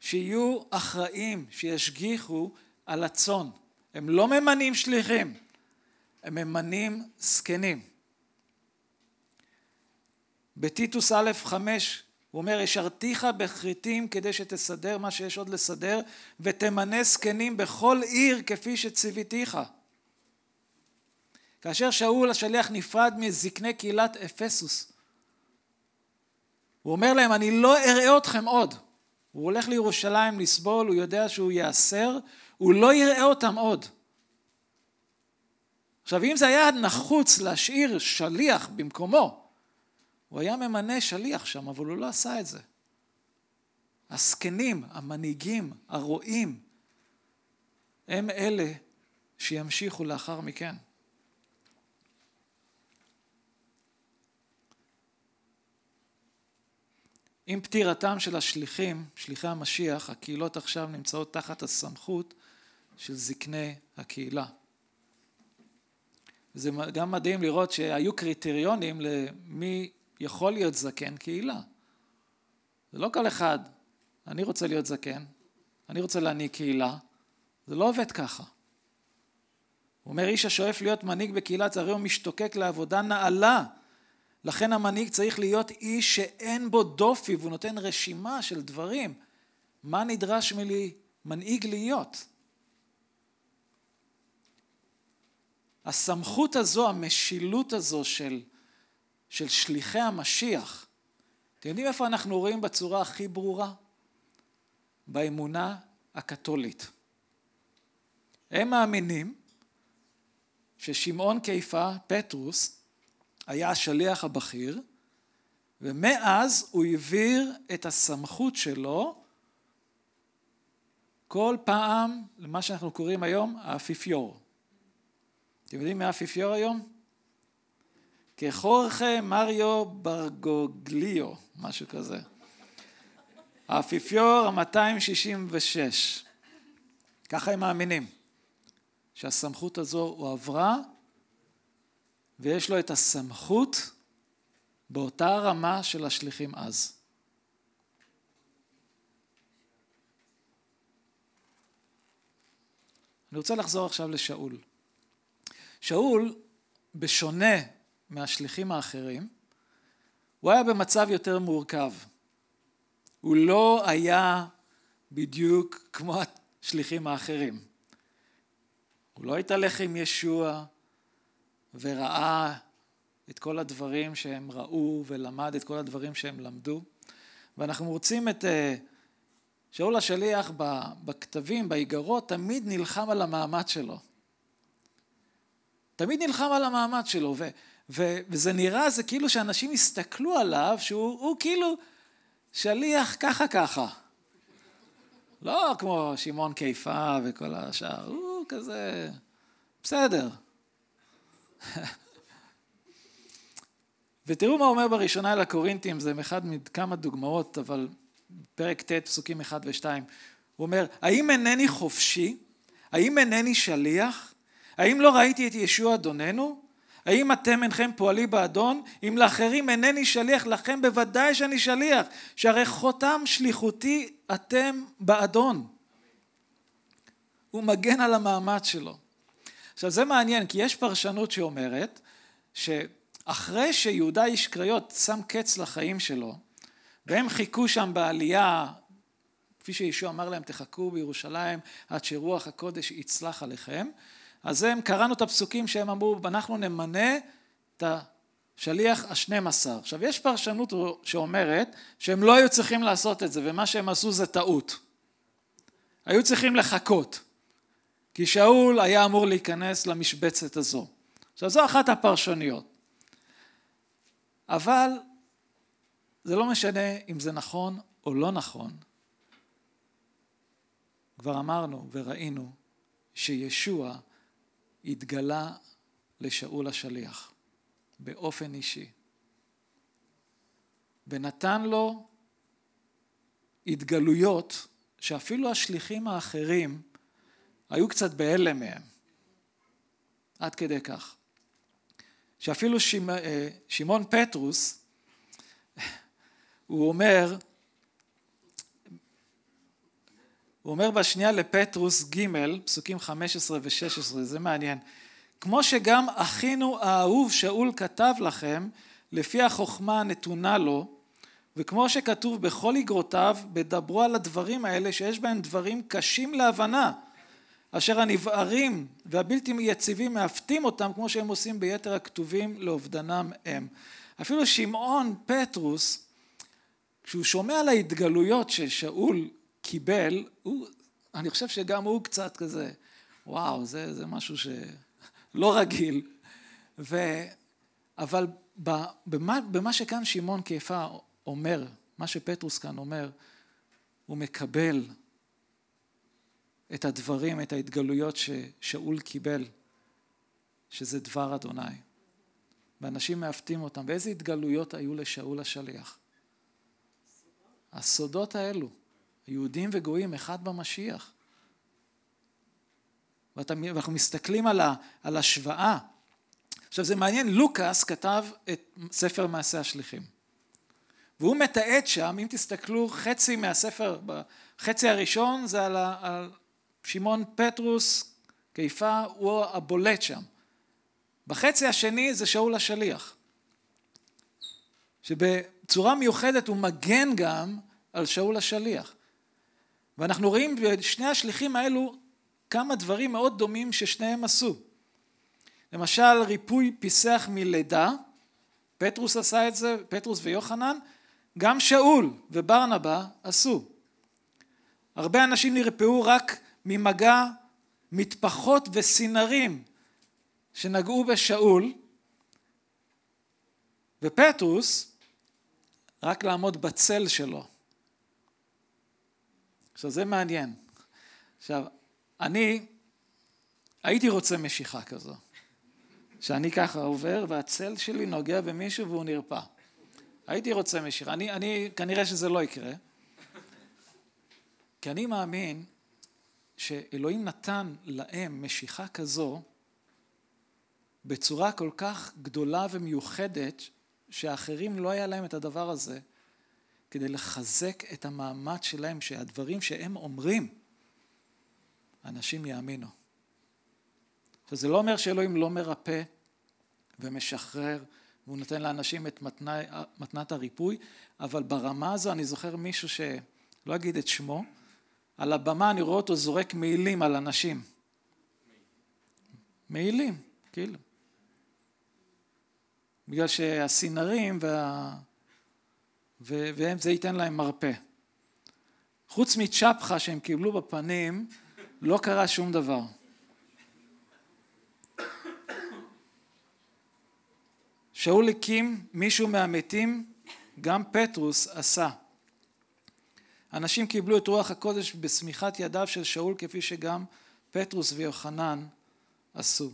שיהיו אחראים, שישגיחו על הצאן. הם לא ממנים שליחים, הם ממנים זקנים. בטיטוס א' חמש הוא אומר, השרתיך בכריתים כדי שתסדר מה שיש עוד לסדר, ותמנה זקנים בכל עיר כפי שציוויתיך. כאשר שאול השליח נפרד מזקני קהילת אפסוס, הוא אומר להם, אני לא אראה אתכם עוד. הוא הולך לירושלים לסבול, הוא יודע שהוא ייאסר, הוא לא יראה אותם עוד. עכשיו, אם זה היה נחוץ להשאיר שליח במקומו, הוא היה ממנה שליח שם, אבל הוא לא עשה את זה. הזקנים, המנהיגים, הרועים, הם אלה שימשיכו לאחר מכן. עם פטירתם של השליחים, שליחי המשיח, הקהילות עכשיו נמצאות תחת הסמכות של זקני הקהילה. זה גם מדהים לראות שהיו קריטריונים למי יכול להיות זקן קהילה. זה לא כל אחד, אני רוצה להיות זקן, אני רוצה להנהיג קהילה, זה לא עובד ככה. הוא אומר, איש השואף להיות מנהיג בקהילה, הרי הוא משתוקק לעבודה נעלה. לכן המנהיג צריך להיות איש שאין בו דופי, והוא נותן רשימה של דברים. מה נדרש מלי מנהיג להיות? הסמכות הזו, המשילות הזו של של שליחי המשיח, אתם יודעים איפה אנחנו רואים בצורה הכי ברורה? באמונה הקתולית. הם מאמינים ששמעון קיפה, פטרוס, היה השליח הבכיר, ומאז הוא העביר את הסמכות שלו כל פעם למה שאנחנו קוראים היום האפיפיור. אתם יודעים מי האפיפיור היום? כחורכה מריו ברגוגליו, משהו כזה. האפיפיור ה-266. ככה הם מאמינים, שהסמכות הזו הועברה ויש לו את הסמכות באותה רמה של השליחים אז. אני רוצה לחזור עכשיו לשאול. שאול, בשונה מהשליחים האחרים, הוא היה במצב יותר מורכב. הוא לא היה בדיוק כמו השליחים האחרים. הוא לא התהלך עם ישוע וראה את כל הדברים שהם ראו ולמד את כל הדברים שהם למדו. ואנחנו מוצאים את אה, שאול השליח בכתבים, באיגרות, תמיד נלחם על המעמד שלו. תמיד נלחם על המעמד שלו, וזה נראה, זה כאילו שאנשים הסתכלו עליו, שהוא כאילו שליח ככה ככה. לא כמו שמעון קיפה וכל השאר, הוא כזה, בסדר. ותראו מה אומר בראשונה אל הקורינתים, זה אחד מכמה דוגמאות, אבל פרק ט', פסוקים 1 ו-2, הוא אומר, האם אינני חופשי? האם אינני שליח? האם לא ראיתי את ישוע אדוננו? האם אתם אינכם פועלי באדון? אם לאחרים אינני שליח, לכם בוודאי שאני שליח, שהרי חותם שליחותי אתם באדון. הוא מגן על המעמד שלו. עכשיו זה מעניין, כי יש פרשנות שאומרת שאחרי שיהודה איש קריות שם קץ לחיים שלו, והם חיכו שם בעלייה, כפי שישוע אמר להם, תחכו בירושלים עד שרוח הקודש יצלח עליכם, אז הם, קראנו את הפסוקים שהם אמרו, אנחנו נמנה את השליח השנים עשר. עכשיו יש פרשנות שאומרת שהם לא היו צריכים לעשות את זה, ומה שהם עשו זה טעות. היו צריכים לחכות, כי שאול היה אמור להיכנס למשבצת הזו. עכשיו זו אחת הפרשניות. אבל זה לא משנה אם זה נכון או לא נכון. כבר אמרנו וראינו שישוע התגלה לשאול השליח באופן אישי. ונתן לו התגלויות שאפילו השליחים האחרים היו קצת בהלם מהם. עד כדי כך. שאפילו אה, שמעון פטרוס הוא אומר הוא אומר בשנייה לפטרוס ג', פסוקים 15 ו-16, זה מעניין. כמו שגם אחינו האהוב שאול כתב לכם, לפי החוכמה הנתונה לו, וכמו שכתוב בכל איגרותיו, בדברו על הדברים האלה שיש בהם דברים קשים להבנה, אשר הנבערים והבלתי יציבים מעוותים אותם כמו שהם עושים ביתר הכתובים לאובדנם הם. אפילו שמעון פטרוס, כשהוא שומע על ההתגלויות ששאול קיבל, הוא, אני חושב שגם הוא קצת כזה, וואו, זה, זה משהו שלא רגיל. ו, אבל במה, במה שכאן שמעון קיפה אומר, מה שפטרוס כאן אומר, הוא מקבל את הדברים, את ההתגלויות ששאול קיבל, שזה דבר אדוני. ואנשים מעוותים אותם. ואיזה התגלויות היו לשאול השליח? הסודות האלו. יהודים וגויים אחד במשיח. ואנחנו מסתכלים על, ה, על השוואה. עכשיו זה מעניין, לוקאס כתב את ספר מעשה השליחים. והוא מתעד שם, אם תסתכלו, חצי מהספר, חצי הראשון זה על, על שמעון פטרוס, קיפה, הוא הבולט שם. בחצי השני זה שאול השליח. שבצורה מיוחדת הוא מגן גם על שאול השליח. ואנחנו רואים בשני השליחים האלו כמה דברים מאוד דומים ששניהם עשו. למשל ריפוי פיסח מלידה, פטרוס עשה את זה, פטרוס ויוחנן, גם שאול וברנבה עשו. הרבה אנשים נרפאו רק ממגע מטפחות וסינרים שנגעו בשאול, ופטרוס רק לעמוד בצל שלו. עכשיו זה מעניין. עכשיו, אני הייתי רוצה משיכה כזו. שאני ככה עובר והצל שלי נוגע במישהו והוא נרפא. הייתי רוצה משיכה. אני, אני, כנראה שזה לא יקרה. כי אני מאמין שאלוהים נתן להם משיכה כזו בצורה כל כך גדולה ומיוחדת, שאחרים לא היה להם את הדבר הזה, כדי לחזק את המעמד שלהם, שהדברים שהם אומרים, אנשים יאמינו. עכשיו זה לא אומר שאלוהים לא מרפא ומשחרר והוא נותן לאנשים את מתנה, מתנת הריפוי, אבל ברמה הזו אני זוכר מישהו שלא אגיד את שמו, על הבמה אני רואה אותו זורק מעילים על אנשים. מעילים, כאילו. בגלל שהסינרים וה... והם זה ייתן להם מרפא. חוץ מצ'פחה שהם קיבלו בפנים, לא קרה שום דבר. שאול הקים מישהו מהמתים, גם פטרוס עשה. אנשים קיבלו את רוח הקודש בשמיכת ידיו של שאול כפי שגם פטרוס ויוחנן עשו.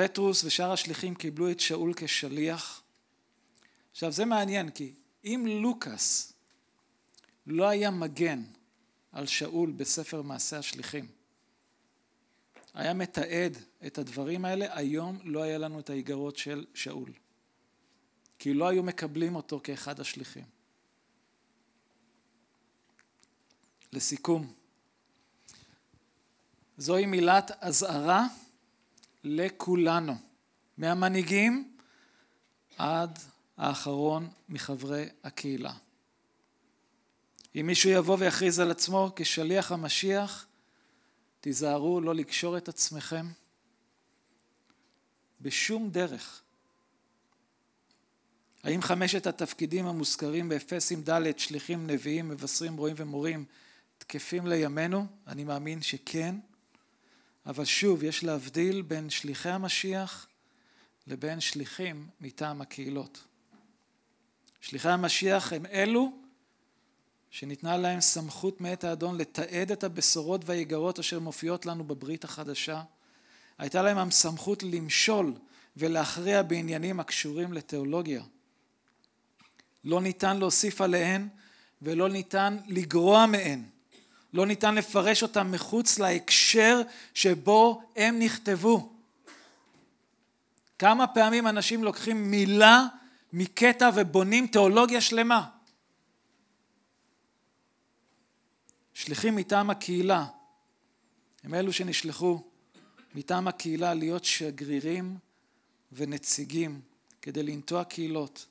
פטרוס ושאר השליחים קיבלו את שאול כשליח. עכשיו זה מעניין כי אם לוקאס לא היה מגן על שאול בספר מעשה השליחים, היה מתעד את הדברים האלה, היום לא היה לנו את האיגרות של שאול. כי לא היו מקבלים אותו כאחד השליחים. לסיכום, זוהי מילת אזהרה לכולנו, מהמנהיגים עד האחרון מחברי הקהילה. אם מישהו יבוא ויכריז על עצמו כשליח המשיח, תיזהרו לא לקשור את עצמכם בשום דרך. האם חמשת התפקידים המוזכרים באפסים ד' שליחים, נביאים, מבשרים, רועים ומורים תקפים לימינו? אני מאמין שכן, אבל שוב, יש להבדיל בין שליחי המשיח לבין שליחים מטעם הקהילות. שליחי המשיח הם אלו שניתנה להם סמכות מאת האדון לתעד את הבשורות והאיגרות אשר מופיעות לנו בברית החדשה. הייתה להם הסמכות למשול ולהכריע בעניינים הקשורים לתיאולוגיה. לא ניתן להוסיף עליהן ולא ניתן לגרוע מהן. לא ניתן לפרש אותן מחוץ להקשר שבו הם נכתבו. כמה פעמים אנשים לוקחים מילה מקטע ובונים תיאולוגיה שלמה. שליחים מטעם הקהילה הם אלו שנשלחו מטעם הקהילה להיות שגרירים ונציגים כדי לנטוע קהילות,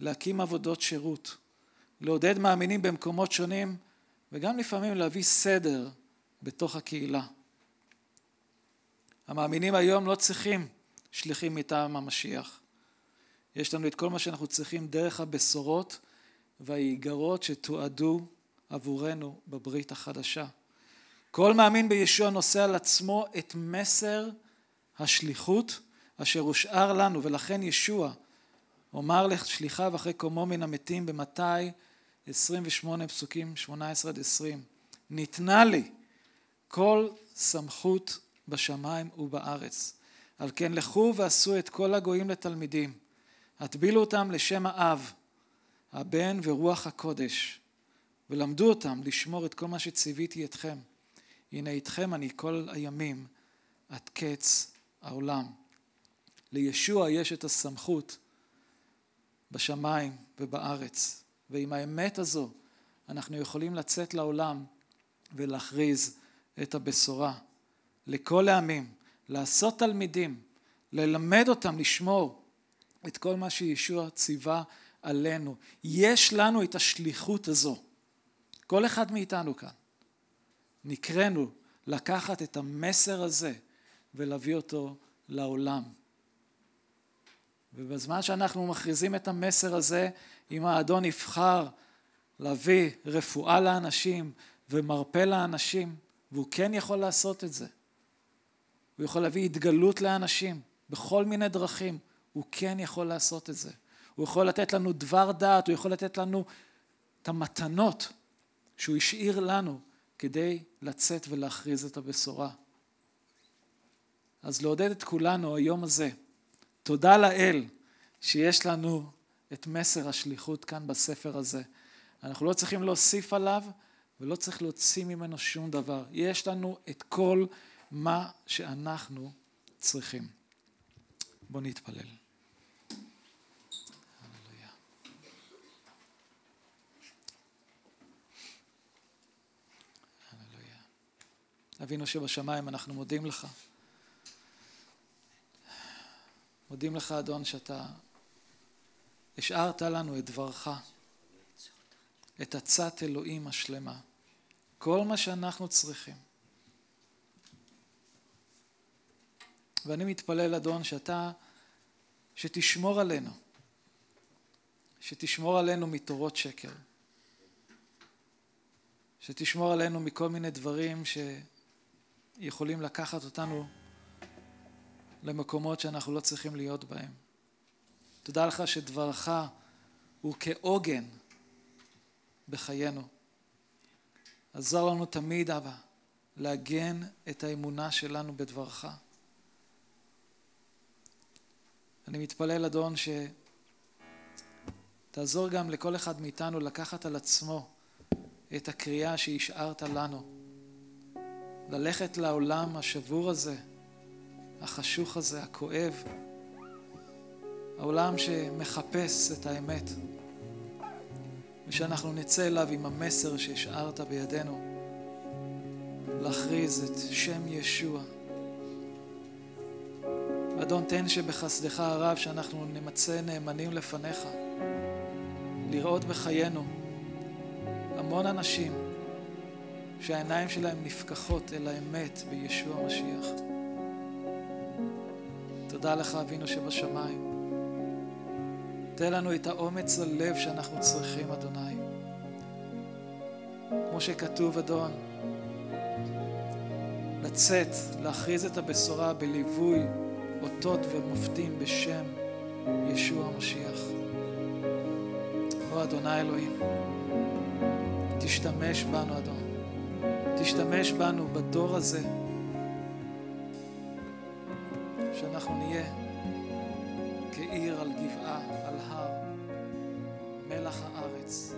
להקים עבודות שירות, לעודד מאמינים במקומות שונים וגם לפעמים להביא סדר בתוך הקהילה. המאמינים היום לא צריכים שליחים מטעם המשיח. יש לנו את כל מה שאנחנו צריכים דרך הבשורות והאיגרות שתועדו עבורנו בברית החדשה. כל מאמין בישוע נושא על עצמו את מסר השליחות אשר הושאר לנו ולכן ישוע אומר לשליחיו אחרי קומו מן המתים במתי 28 פסוקים 18 עד 20 ניתנה לי כל סמכות בשמיים ובארץ על כן לכו ועשו את כל הגויים לתלמידים הטבילו אותם לשם האב הבן ורוח הקודש ולמדו אותם לשמור את כל מה שציוויתי אתכם. הנה איתכם אני כל הימים עד קץ העולם. לישוע יש את הסמכות בשמיים ובארץ, ועם האמת הזו אנחנו יכולים לצאת לעולם ולהכריז את הבשורה לכל העמים, לעשות תלמידים, ללמד אותם לשמור את כל מה שישוע ציווה עלינו. יש לנו את השליחות הזו. כל אחד מאיתנו כאן, נקראנו לקחת את המסר הזה ולהביא אותו לעולם. ובזמן שאנחנו מכריזים את המסר הזה, אם האדון יבחר להביא רפואה לאנשים ומרפא לאנשים, והוא כן יכול לעשות את זה. הוא יכול להביא התגלות לאנשים בכל מיני דרכים, הוא כן יכול לעשות את זה. הוא יכול לתת לנו דבר דעת, הוא יכול לתת לנו את המתנות שהוא השאיר לנו כדי לצאת ולהכריז את הבשורה. אז לעודד את כולנו היום הזה, תודה לאל שיש לנו את מסר השליחות כאן בספר הזה. אנחנו לא צריכים להוסיף עליו ולא צריך להוציא ממנו שום דבר. יש לנו את כל מה שאנחנו צריכים. בואו נתפלל. אבינו שבשמיים, אנחנו מודים לך. מודים לך, אדון, שאתה השארת לנו את דברך, את עצת אלוהים השלמה, כל מה שאנחנו צריכים. ואני מתפלל, אדון, שאתה, שתשמור עלינו, שתשמור עלינו מתורות שקר, שתשמור עלינו מכל מיני דברים שיכולים לקחת אותנו למקומות שאנחנו לא צריכים להיות בהם. תודה לך שדברך הוא כעוגן בחיינו. עזר לנו תמיד, אבא, לעגן את האמונה שלנו בדברך. אני מתפלל, אדון, שתעזור גם לכל אחד מאיתנו לקחת על עצמו את הקריאה שהשארת לנו. ללכת לעולם השבור הזה, החשוך הזה, הכואב, העולם שמחפש את האמת, ושאנחנו נצא אליו עם המסר שהשארת בידינו, להכריז את שם ישוע. אדון, תן שבחסדך הרב שאנחנו נמצא נאמנים לפניך, לראות בחיינו המון אנשים שהעיניים שלהם נפקחות אל האמת בישוע המשיח. תודה לך, אבינו שבשמיים. תן לנו את האומץ ללב שאנחנו צריכים, אדוני. כמו שכתוב, אדון, לצאת, להכריז את הבשורה בליווי אותות ומופתים בשם ישוע המשיח. או אדוני אלוהים, תשתמש בנו, אדון. תשתמש בנו בדור הזה, שאנחנו נהיה כעיר על גבעה, על הר, מלח הארץ.